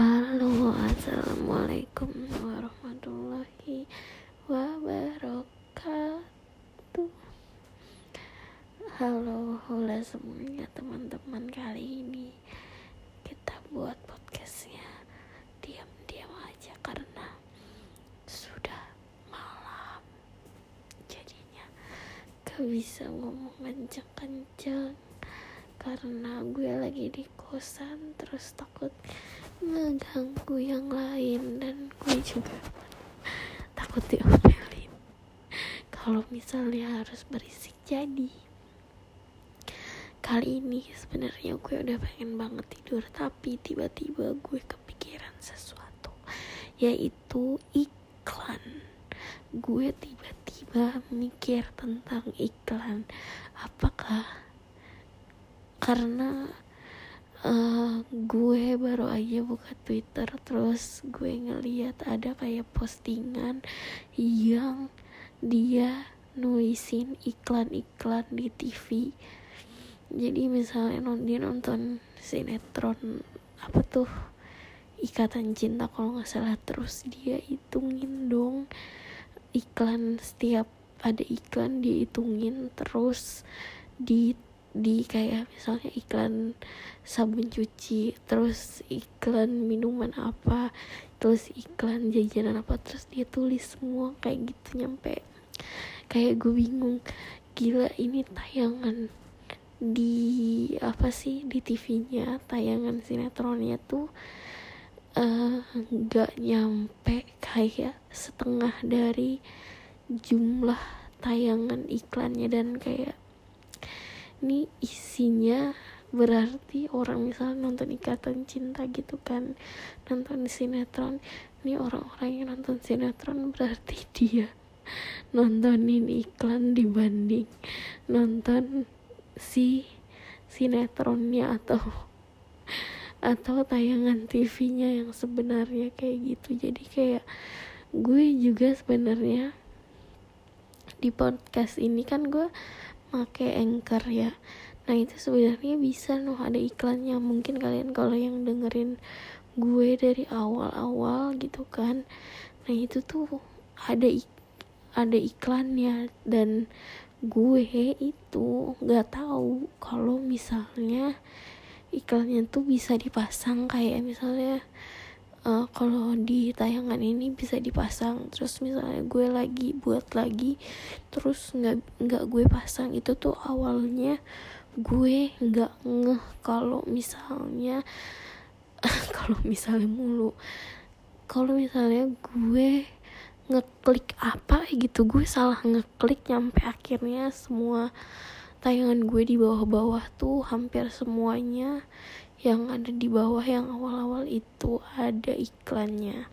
Halo, assalamualaikum warahmatullahi wabarakatuh. Halo, halo semuanya teman-teman kali ini kita buat podcastnya diam-diam aja karena sudah malam. Jadinya gak bisa ngomong kenceng-kenceng karena gue lagi di kosan terus takut ngeganggu yang lain dan gue juga takut diomelin. Kalau misalnya harus berisik jadi. Kali ini sebenarnya gue udah pengen banget tidur tapi tiba-tiba gue kepikiran sesuatu yaitu iklan. Gue tiba-tiba mikir tentang iklan. Apakah? Karena uh, gue baru aja buka Twitter terus gue ngeliat ada kayak postingan yang dia nulisin iklan-iklan di TV jadi misalnya dia nonton sinetron apa tuh ikatan cinta kalau nggak salah terus dia hitungin dong iklan setiap ada iklan dihitungin terus di di kayak misalnya iklan sabun cuci terus iklan minuman apa terus iklan jajanan apa terus dia tulis semua kayak gitu nyampe. Kayak gue bingung gila ini tayangan di apa sih di TV-nya tayangan sinetronnya tuh uh, nggak nyampe kayak setengah dari jumlah tayangan iklannya dan kayak ini isinya berarti orang misalnya nonton ikatan cinta gitu kan? Nonton sinetron. Ini orang-orang yang nonton sinetron berarti dia nontonin iklan dibanding nonton si sinetronnya atau atau tayangan TV-nya yang sebenarnya kayak gitu. Jadi kayak gue juga sebenarnya di podcast ini kan gue make anchor ya. Nah itu sebenarnya bisa loh ada iklannya. Mungkin kalian kalau yang dengerin gue dari awal-awal gitu kan nah itu tuh ada ik ada iklannya. Dan gue itu nggak tahu kalau misalnya iklannya tuh bisa dipasang kayak misalnya uh, kalau di tayangan ini bisa dipasang terus misalnya gue lagi buat lagi terus nggak nggak gue pasang itu tuh awalnya gue nggak ngeh kalau misalnya kalau misalnya mulu. Kalau misalnya gue ngeklik apa gitu gue salah ngeklik nyampe akhirnya semua tayangan gue di bawah-bawah tuh hampir semuanya yang ada di bawah yang awal-awal itu ada iklannya.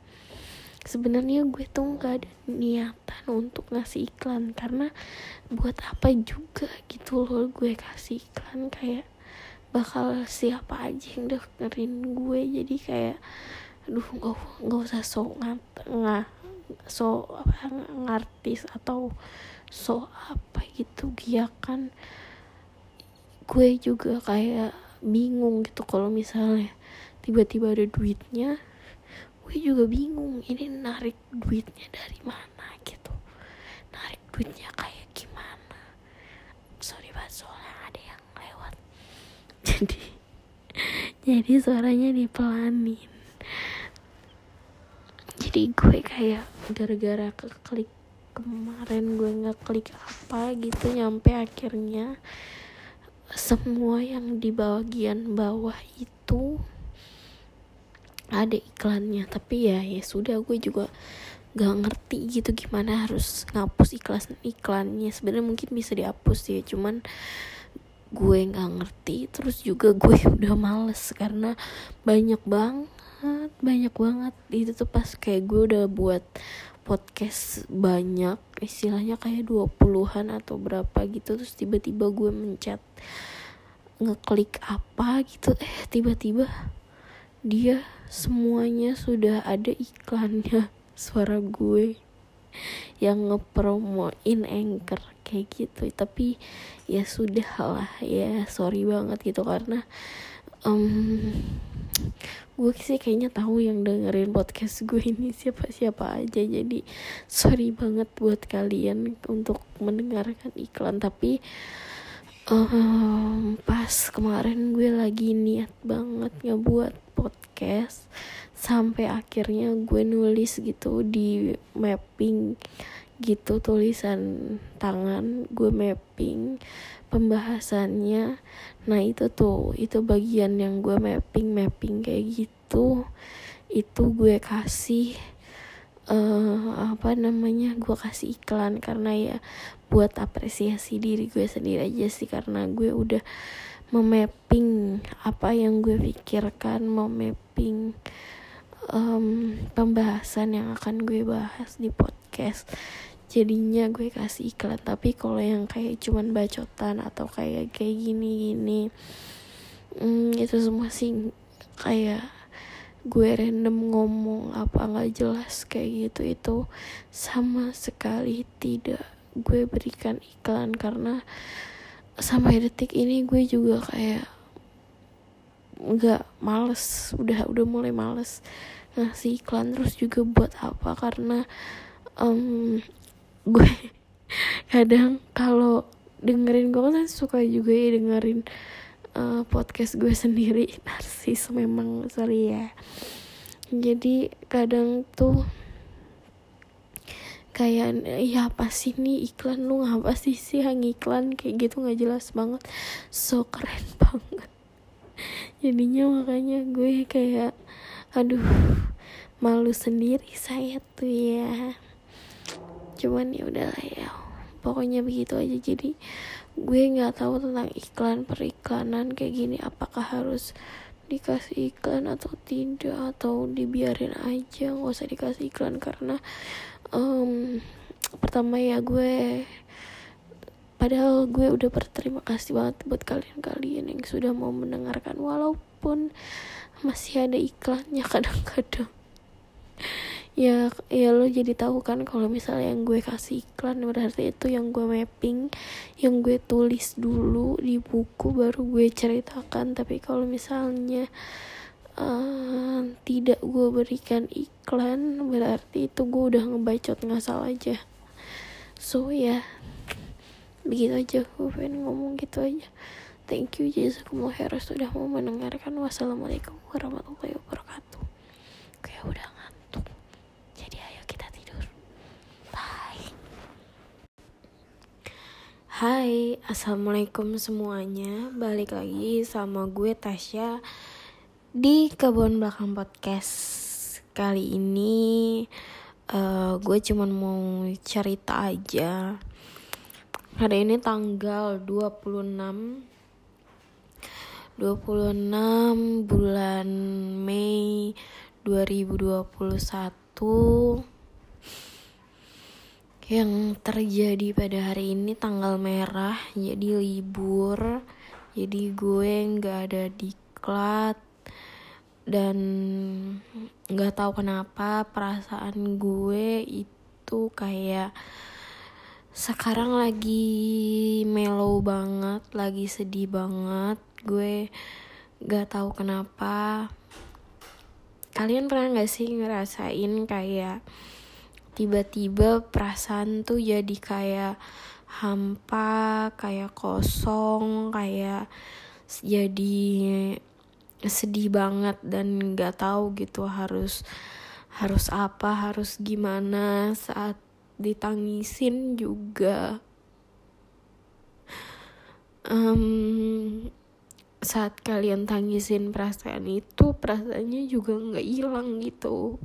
Sebenarnya gue tuh gak ada niatan untuk ngasih iklan karena buat apa juga gitu loh gue kasih iklan kayak bakal siapa aja yang dengerin gue. Jadi kayak aduh nggak nggak usah so ngat nggak so apa ngartis atau so apa gitu dia kan gue juga kayak bingung gitu kalau misalnya tiba-tiba ada duitnya gue juga bingung ini narik duitnya dari mana gitu. Narik duitnya kayak gimana? Sorry banget soalnya ada yang lewat. Jadi jadi suaranya dipelanin. Jadi gue kayak gara-gara keklik kemarin gue nggak klik apa gitu nyampe akhirnya semua yang di bagian bawah itu ada iklannya. Tapi ya ya sudah gue juga gak ngerti gitu gimana harus ngapus iklan iklannya. Sebenarnya mungkin bisa dihapus ya cuman gue nggak ngerti. Terus juga gue udah males karena banyak banget banyak banget. Itu tuh pas kayak gue udah buat podcast banyak istilahnya kayak 20-an atau berapa gitu terus tiba-tiba gue mencet ngeklik apa gitu eh tiba-tiba dia semuanya sudah ada iklannya suara gue yang ngepromoin anchor kayak gitu. Tapi ya sudah lah ya sorry banget gitu karena um, gue sih kayaknya tahu yang dengerin podcast gue ini siapa siapa aja jadi sorry banget buat kalian untuk mendengarkan iklan tapi um, pas kemarin gue lagi niat banget ngebuat podcast sampai akhirnya gue nulis gitu di mapping gitu tulisan tangan gue mapping pembahasannya. Nah itu tuh itu bagian yang gue mapping mapping kayak gitu. Itu gue kasih uh, apa namanya gue kasih iklan karena ya buat apresiasi diri gue sendiri aja sih karena gue udah memapping apa yang gue pikirkan memapping um, pembahasan yang akan gue bahas di podcast jadinya gue kasih iklan. Tapi kalau yang kayak cuman bacotan atau kayak kayak gini gini hmm, itu semua sih kayak gue random ngomong apa nggak jelas kayak gitu. Itu sama sekali tidak gue berikan iklan karena sampai detik ini gue juga kayak nggak males udah udah mulai males ngasih iklan terus juga buat apa? Karena um, gue kadang kalau dengerin gue kan suka juga ya dengerin uh, podcast gue sendiri. Narsis memang sorry ya. Jadi kadang tuh kayak ya apa sih nih iklan? Lu ngapa sih sih yang iklan kayak gitu nggak jelas banget. So keren banget. Jadinya makanya gue kayak aduh malu sendiri saya tuh ya cuman ya udahlah ya. Pokoknya begitu aja. Jadi gue nggak tahu tentang iklan periklanan kayak gini. Apakah harus dikasih iklan atau tidak atau dibiarin aja. Nggak usah dikasih iklan karena um, pertama ya gue padahal gue udah berterima kasih banget buat kalian-kalian yang sudah mau mendengarkan. Walaupun masih ada iklannya kadang-kadang ya ya lo jadi tahu kan kalau misalnya yang gue kasih iklan berarti itu yang gue mapping yang gue tulis dulu di buku baru gue ceritakan. Tapi kalau misalnya uh, tidak gue berikan iklan berarti itu gue udah ngebacot ngasal aja. So ya begitu aja gue pengen ngomong gitu aja. Thank you jazakumullah khairan sudah mau mendengarkan. Wassalamualaikum warahmatullahi wabarakatuh. Kayak udah Hai, Assalamualaikum semuanya. Balik lagi sama gue Tasya Di Kebun Belakang Podcast. Kali ini uh, Gue cuman mau cerita aja. Hari ini tanggal 26 26 bulan Mei 2021 yang terjadi pada hari ini tanggal merah jadi libur jadi gue nggak ada diklat dan nggak tahu kenapa perasaan gue itu kayak sekarang lagi mellow banget lagi sedih banget. Gue nggak tahu kenapa. Kalian pernah nggak sih ngerasain kayak tiba-tiba perasaan tuh jadi kayak hampa kayak kosong kayak jadi sedih banget dan nggak tahu gitu harus harus apa harus gimana saat ditangisin juga. Um, saat kalian tangisin perasaan itu perasaannya juga nggak hilang gitu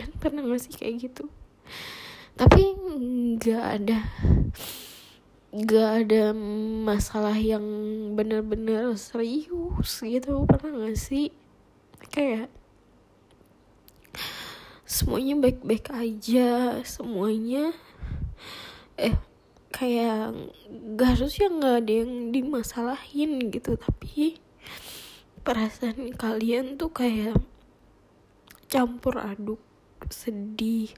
kan pernah gak sih kayak gitu? Tapi nggak ada nggak ada masalah yang bener-bener serius gitu. Pernah gak sih? Kayak semuanya baik-baik aja semuanya eh kayak gak harusnya nggak ada yang dimasalahin gitu. Tapi perasaan kalian tuh kayak campur aduk sedih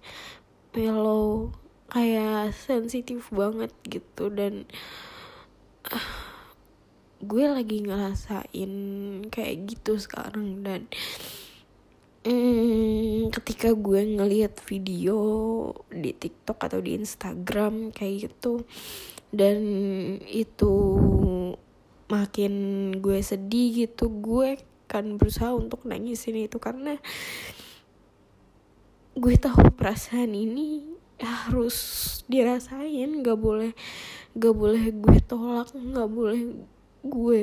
mellow kayak sensitif banget gitu. Dan uh, gue lagi ngerasain kayak gitu sekarang. Dan hmm, ketika gue ngelihat video di TikTok atau di Instagram kayak gitu dan itu makin gue sedih gitu gue kan berusaha untuk nangisin itu. Karena gue tahu perasaan ini harus dirasain. Gak boleh gak boleh gue tolak gak boleh gue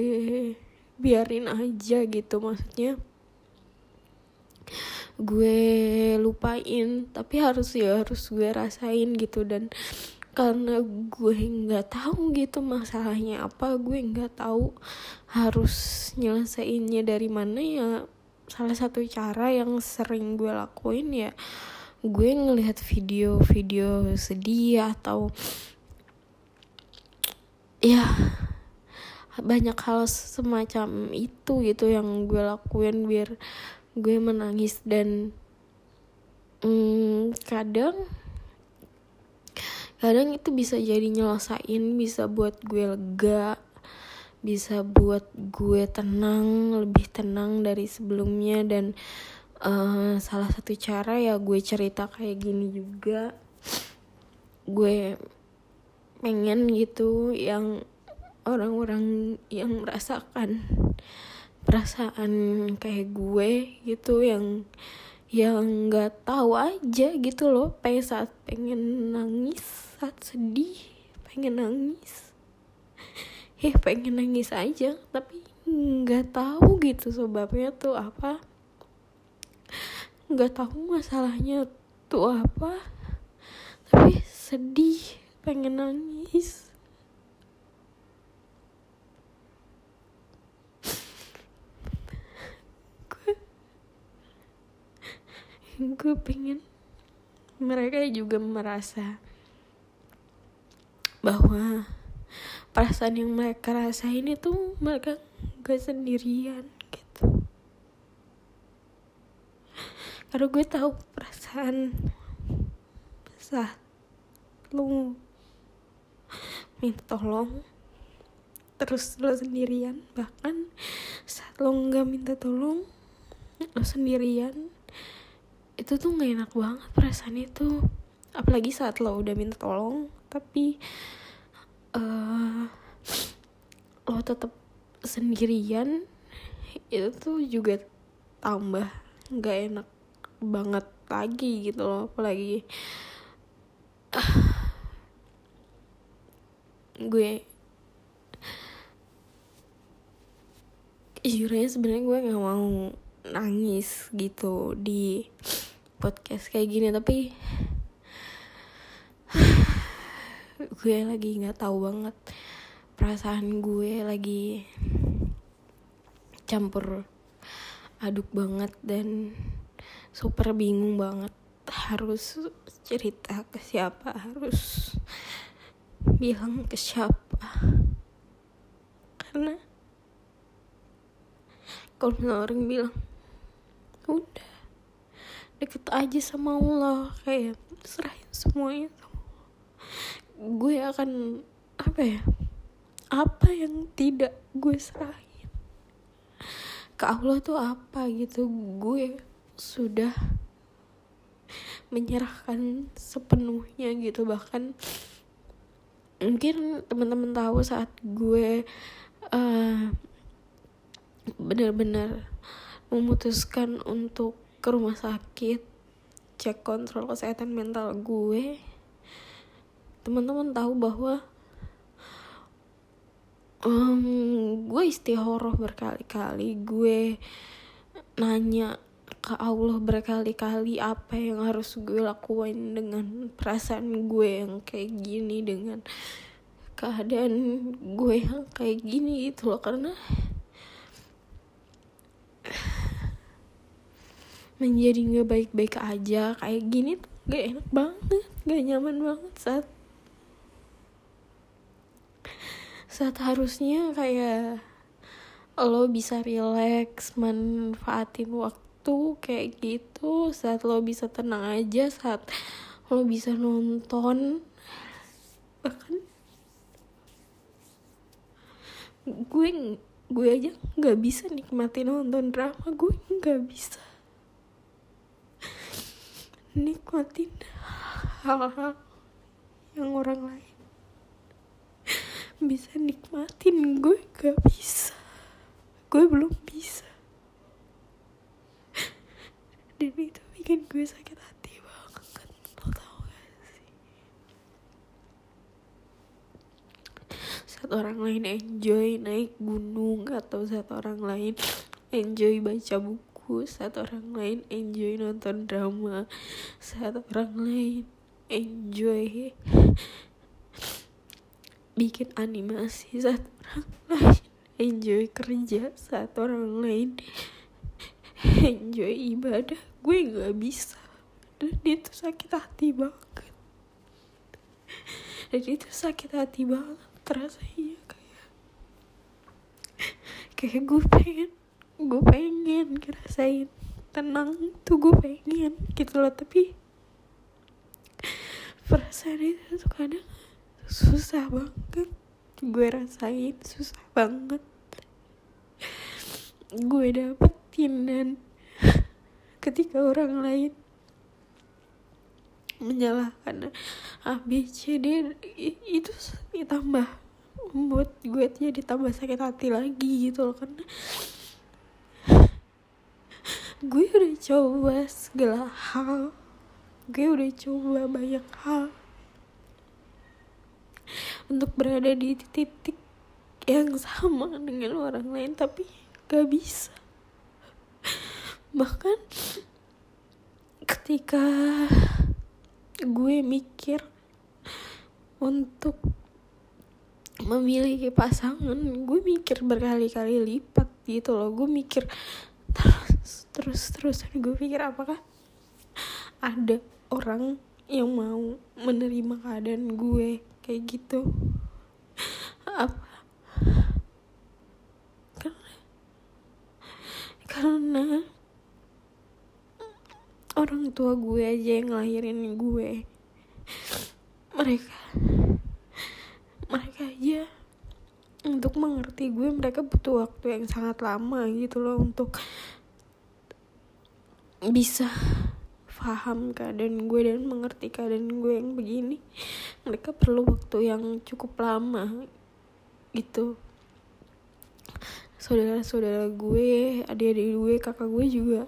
biarin aja gitu. Maksudnya gue lupain tapi harus ya harus gue rasain gitu. Dan karena gue nggak tahu gitu masalahnya apa gue nggak tahu harus nyelesainnya dari mana ya salah satu cara yang sering gue lakuin ya gue ngelihat video-video sedih atau ya banyak hal semacam itu gitu yang gue lakuin biar gue menangis dan hmm, kadang kadang itu bisa jadi nyelesain bisa buat gue lega bisa buat gue tenang lebih tenang dari sebelumnya dan uh, salah satu cara ya gue cerita kayak gini juga. Gue pengen gitu yang orang-orang yang merasakan perasaan kayak gue gitu yang yang nggak tahu aja gitu loh. Pengen saat pengen nangis saat sedih pengen nangis eh pengen nangis aja tapi nggak tahu gitu sebabnya tuh apa. Nggak tahu masalahnya tuh apa. Tapi sedih pengen nangis. Gue pengen mereka juga merasa bahwa perasaan yang mereka rasain itu mereka gak sendirian gitu. Karena gue tahu perasaan saat lu minta tolong terus lo sendirian. Bahkan saat lo nggak minta tolong lo sendirian itu tuh gak enak banget perasaan itu. Apalagi saat lo udah minta tolong tapi uh, lo tetap sendirian itu tuh juga tambah gak enak banget lagi gitu loh apalagi uh, gue jujurnya sebenarnya gue nggak mau nangis gitu di podcast kayak gini tapi gue lagi nggak tahu banget. Perasaan gue lagi campur aduk banget dan super bingung banget. Harus cerita ke siapa harus bilang ke siapa. Karena kalau orang bilang udah deket aja sama Allah kayak serahin semuanya gue akan apa ya apa yang tidak gue serahin? Ke Allah tuh apa gitu? Gue sudah menyerahkan sepenuhnya gitu. Bahkan mungkin teman-teman tahu saat gue uh, benar-benar memutuskan untuk ke rumah sakit cek kontrol kesehatan mental gue teman-teman tahu bahwa um, gue istihoroh berkali-kali. Gue nanya ke Allah berkali-kali apa yang harus gue lakuin dengan perasaan gue yang kayak gini dengan keadaan gue yang kayak gini gitu loh. Karena menjadi nggak baik-baik aja kayak gini tuh gak enak banget gak nyaman banget saat saat harusnya kayak lo bisa relax manfaatin waktu kayak gitu saat lo bisa tenang aja saat lo bisa nonton bahkan gue gue aja nggak bisa nikmatin nonton drama gue nggak bisa nikmatin hal-hal yang orang lain bisa nikmatin. Gue gak bisa. Gue belum bisa. Dan itu bikin gue sakit hati banget. Lo tau gak sih? Saat orang lain enjoy naik gunung atau saat orang lain enjoy baca buku saat orang lain enjoy nonton drama saat orang lain enjoy bikin animasi saat orang lain. Enjoy kerja saat orang lain. Enjoy ibadah. Gue nggak bisa. Dan itu sakit hati banget. Dan itu sakit hati banget rasanya kayak kayak gue pengen gue pengen ngerasain tenang tuh gue pengen gitu loh. Tapi perasaan itu tuh kadang susah banget. Gue rasain susah banget. Gue dapetin dan ketika orang lain menyalahkan A B C D itu ditambah membuat gue jadi tambah sakit hati lagi gitu loh karena gue udah coba segala hal. Gue udah coba banyak hal untuk berada di titik yang sama dengan orang lain tapi gak bisa. Bahkan ketika gue mikir untuk memiliki pasangan gue mikir berkali-kali lipat gitu loh. Gue mikir terus terus terus. Gue pikir apakah ada orang yang mau menerima keadaan gue kayak gitu. Apa karena karena orang tua gue aja yang ngelahirin gue. Mereka mereka aja untuk mengerti gue mereka butuh waktu yang sangat lama gitu loh untuk bisa paham keadaan gue dan mengerti keadaan gue yang begini. Mereka perlu waktu yang cukup lama gitu. Saudara-saudara gue adik-adik gue kakak gue juga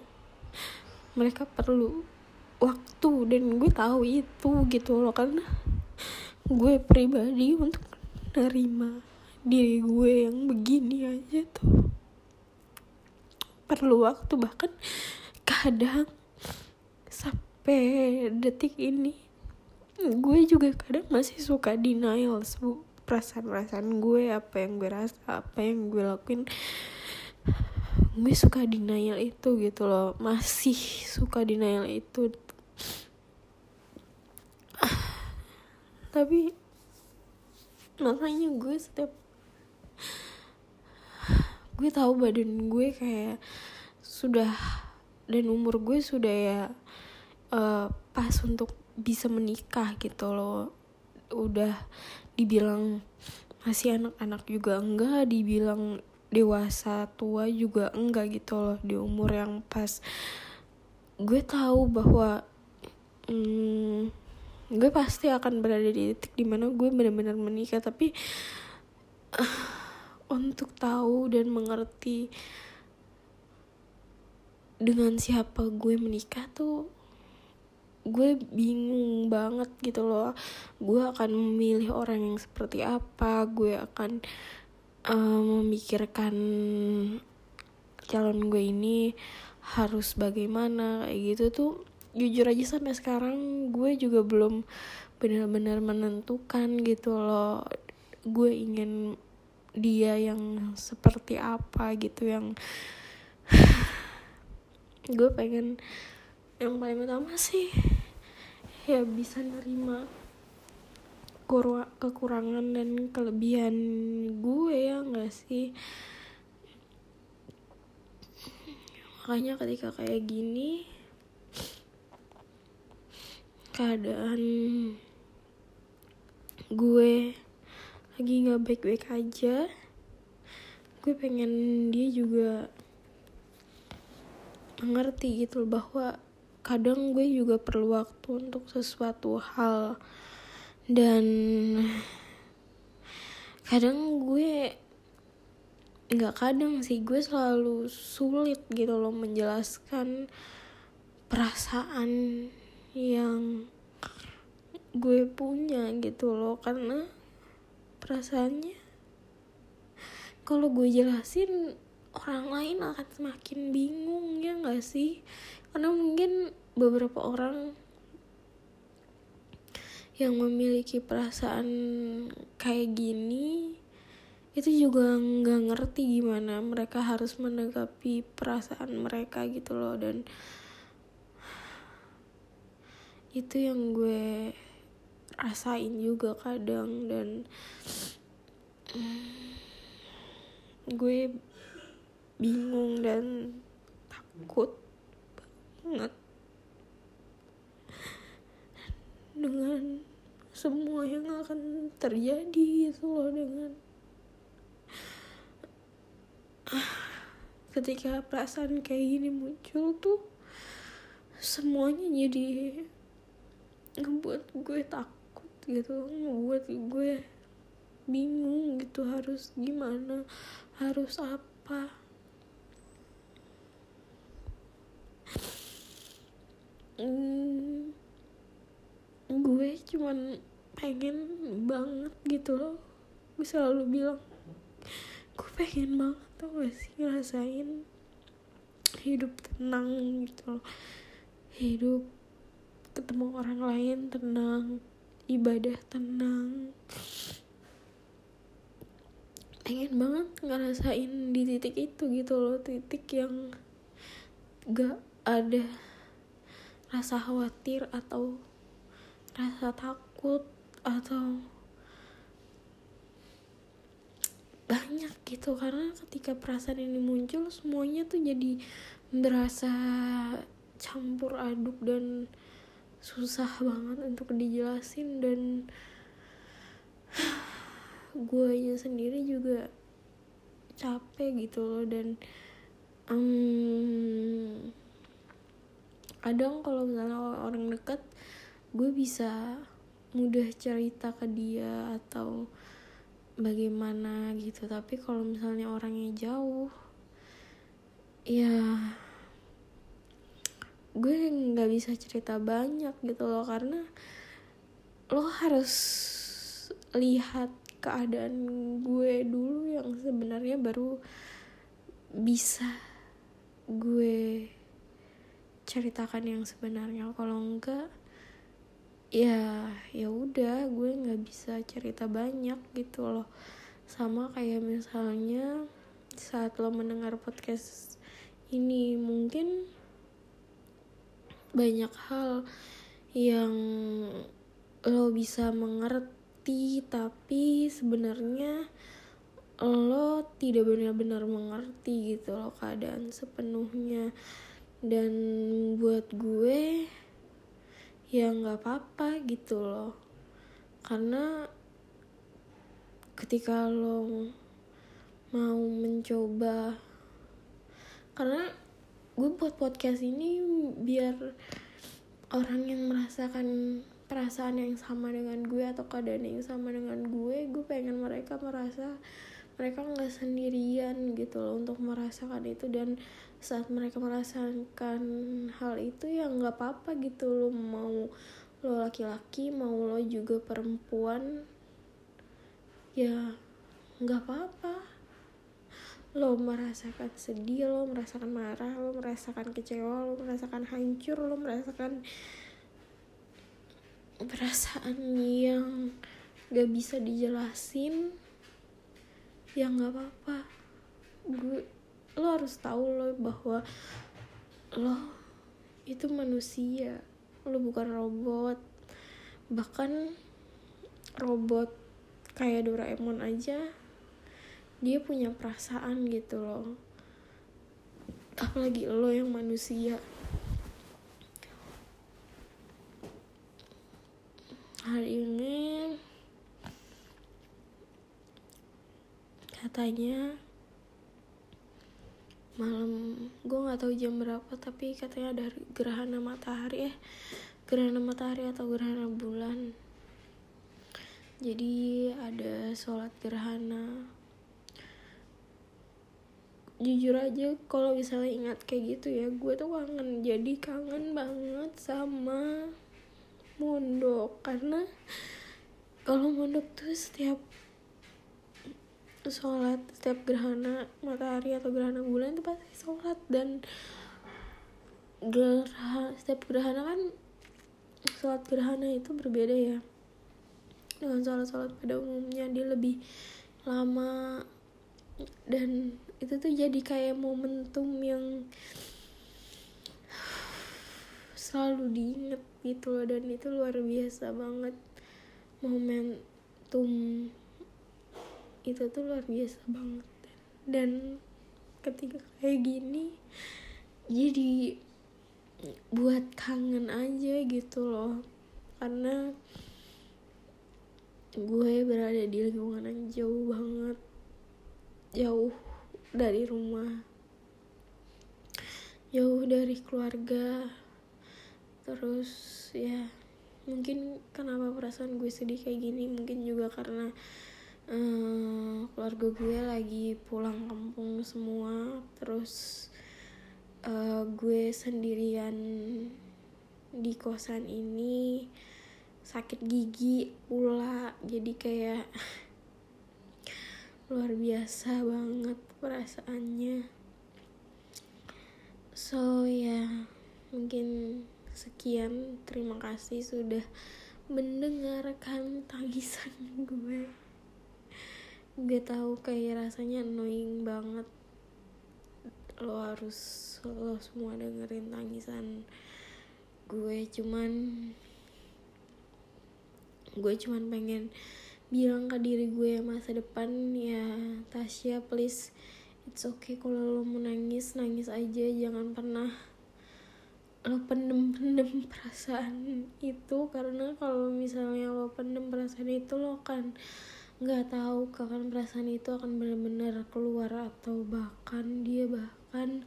mereka perlu waktu dan gue tahu itu gitu loh karena gue pribadi untuk menerima diri gue yang begini aja tuh. Perlu waktu bahkan kadang sampai detik ini gue juga kadang masih suka denial perasaan-perasaan gue apa yang gue rasa apa yang gue lakuin. Gue suka denial itu gitu loh masih suka denial itu. Tapi makanya gue setiap gue tahu badan gue kayak sudah dan umur gue sudah ya uh, pas untuk bisa menikah gitu loh. Udah dibilang masih anak-anak juga enggak dibilang dewasa tua juga enggak gitu loh di umur yang pas. Gue tahu bahwa hmm, gue pasti akan berada di titik di mana gue benar-benar menikah tapi uh, untuk tahu dan mengerti dengan siapa gue menikah tuh gue bingung banget gitu loh. Gue akan memilih orang yang seperti apa gue akan uh, memikirkan calon gue ini harus bagaimana kayak gitu tuh. Jujur aja sampai sekarang gue juga belum benar-benar menentukan gitu loh. Gue ingin dia yang seperti apa gitu yang gue pengen yang paling utama sih ya bisa nerima kekurangan dan kelebihan gue ya nggak sih? Makanya ketika kayak gini keadaan gue lagi nggak baik-baik aja. Gue pengen dia juga mengerti gitu bahwa kadang gue juga perlu waktu untuk sesuatu hal. Dan kadang gue nggak kadang sih gue selalu sulit gitu loh menjelaskan perasaan yang gue punya gitu loh. Karena perasaannya kalau gue jelasin orang lain akan semakin bingung ya nggak sih karena mungkin beberapa orang yang memiliki perasaan kayak gini itu juga nggak ngerti gimana mereka harus menanggapi perasaan mereka gitu loh. Dan itu yang gue rasain juga kadang. Dan gue bingung dan takut banget dengan semua yang akan terjadi gitu loh dengan ketika perasaan kayak gini muncul tuh semuanya jadi ngebuat gue takut gitu ngebuat gue bingung gitu harus gimana harus apa hmm, gue cuman pengen banget gitu loh. Gue selalu bilang gue pengen banget tau gak sih ngerasain hidup tenang gitu loh. Hidup ketemu orang lain tenang ibadah tenang. Pengen banget ngerasain di titik itu gitu loh titik yang gak ada rasa khawatir atau rasa takut atau banyak gitu. Karena ketika perasaan ini muncul semuanya tuh jadi berasa campur aduk dan susah banget untuk dijelasin. Dan gue aja sendiri juga capek gitu loh. Dan um, kadang kalau misalnya orang dekat gue bisa mudah cerita ke dia atau bagaimana gitu. Tapi kalau misalnya orangnya jauh ya gue nggak bisa cerita banyak gitu loh. Karena lo harus lihat keadaan gue dulu yang sebenarnya baru bisa gue ceritakan yang sebenarnya. Kalau enggak ya ya udah gue nggak bisa cerita banyak gitu loh. Sama kayak misalnya saat lo mendengar podcast ini mungkin banyak hal yang lo bisa mengerti tapi sebenarnya lo tidak benar-benar mengerti gitu loh keadaan sepenuhnya dan buat gue ya nggak apa-apa gitu loh. Karena ketika lo mau mencoba karena gue buat podcast ini biar orang yang merasakan perasaan yang sama dengan gue atau keadaan yang sama dengan gue gue pengen mereka merasa mereka nggak sendirian gitu loh untuk merasakan itu. Dan saat mereka merasakan hal itu ya nggak apa-apa gitu lo mau lo laki-laki mau lo juga perempuan ya nggak apa-apa. Lo merasakan sedih lo merasakan marah lo merasakan kecewa lo merasakan hancur lo merasakan perasaan yang gak bisa dijelasin ya nggak apa-apa. Gue lo harus tahu lo bahwa lo itu manusia. Lo bukan robot. Bahkan robot kayak Doraemon aja dia punya perasaan gitu loh. Apalagi lo yang manusia. Hari ini katanya malam gue nggak tahu jam berapa tapi katanya ada gerhana matahari eh gerhana matahari atau gerhana bulan. Jadi ada sholat gerhana. Jujur aja kalau misalnya ingat kayak gitu ya gue tuh kangen. Jadi kangen banget sama mondok. Karena kalau mondok tuh setiap sholat setiap gerhana matahari atau gerhana bulan itu pasti sholat dan gerhana setiap gerhana kan sholat gerhana itu berbeda ya dengan sholat-sholat pada umumnya dia lebih lama dan itu tuh jadi kayak momentum yang selalu diinget gitu loh dan itu luar biasa banget momentum itu tuh luar biasa banget. Dan ketika kayak gini jadi buat kangen aja gitu loh. Karena gue berada di lingkungan yang jauh banget. Jauh dari rumah. Jauh dari keluarga. Terus ya mungkin kenapa perasaan gue sedih kayak gini? Mungkin juga karena uh, keluarga gue lagi pulang kampung semua. Terus uh, gue sendirian di kosan ini. Sakit gigi pula. Jadi kayak luar biasa banget perasaannya. So ya mungkin sekian. Terima kasih sudah mendengarkan tangisan gue gue tahu kayak rasanya annoying banget. Lo harus lo semua dengerin tangisan gue cuman gue cuman pengen bilang ke diri gue masa depan ya Tasya please it's okay kalau lo mau nangis nangis aja jangan pernah lo pendem-pendem perasaan itu. Karena kalau misalnya lo pendem perasaan itu lo akan nggak tahu kapan perasaan itu akan benar-benar keluar atau bahkan dia bahkan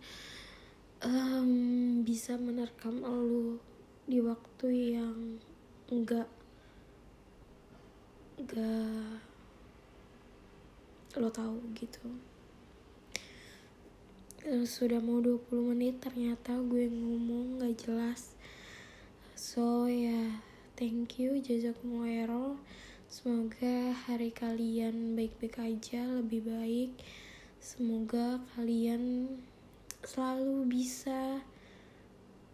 um, bisa menerkam lo di waktu yang enggak enggak lo tahu gitu. Sudah mau 20 menit ternyata gue ngomong gak jelas. So ya yeah, thank you jazakumullah Semoga hari kalian baik-baik aja, lebih baik. Semoga kalian selalu bisa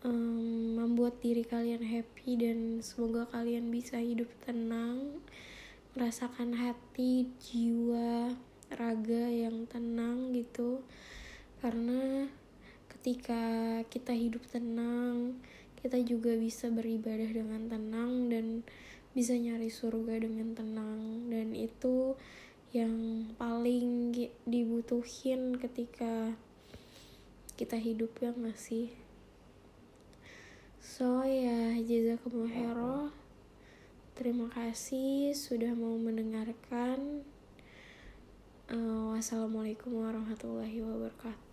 um, membuat diri kalian happy dan semoga kalian bisa hidup tenang, merasakan hati, jiwa, raga yang tenang gitu. Karena ketika kita hidup tenang, kita juga bisa beribadah dengan tenang dan bisa nyari surga dengan tenang. Dan itu yang paling dibutuhin ketika kita hidup ya gak sih? So ya jazakumullah khairan. Terima kasih sudah mau mendengarkan. Uh, wassalamualaikum warahmatullahi wabarakatuh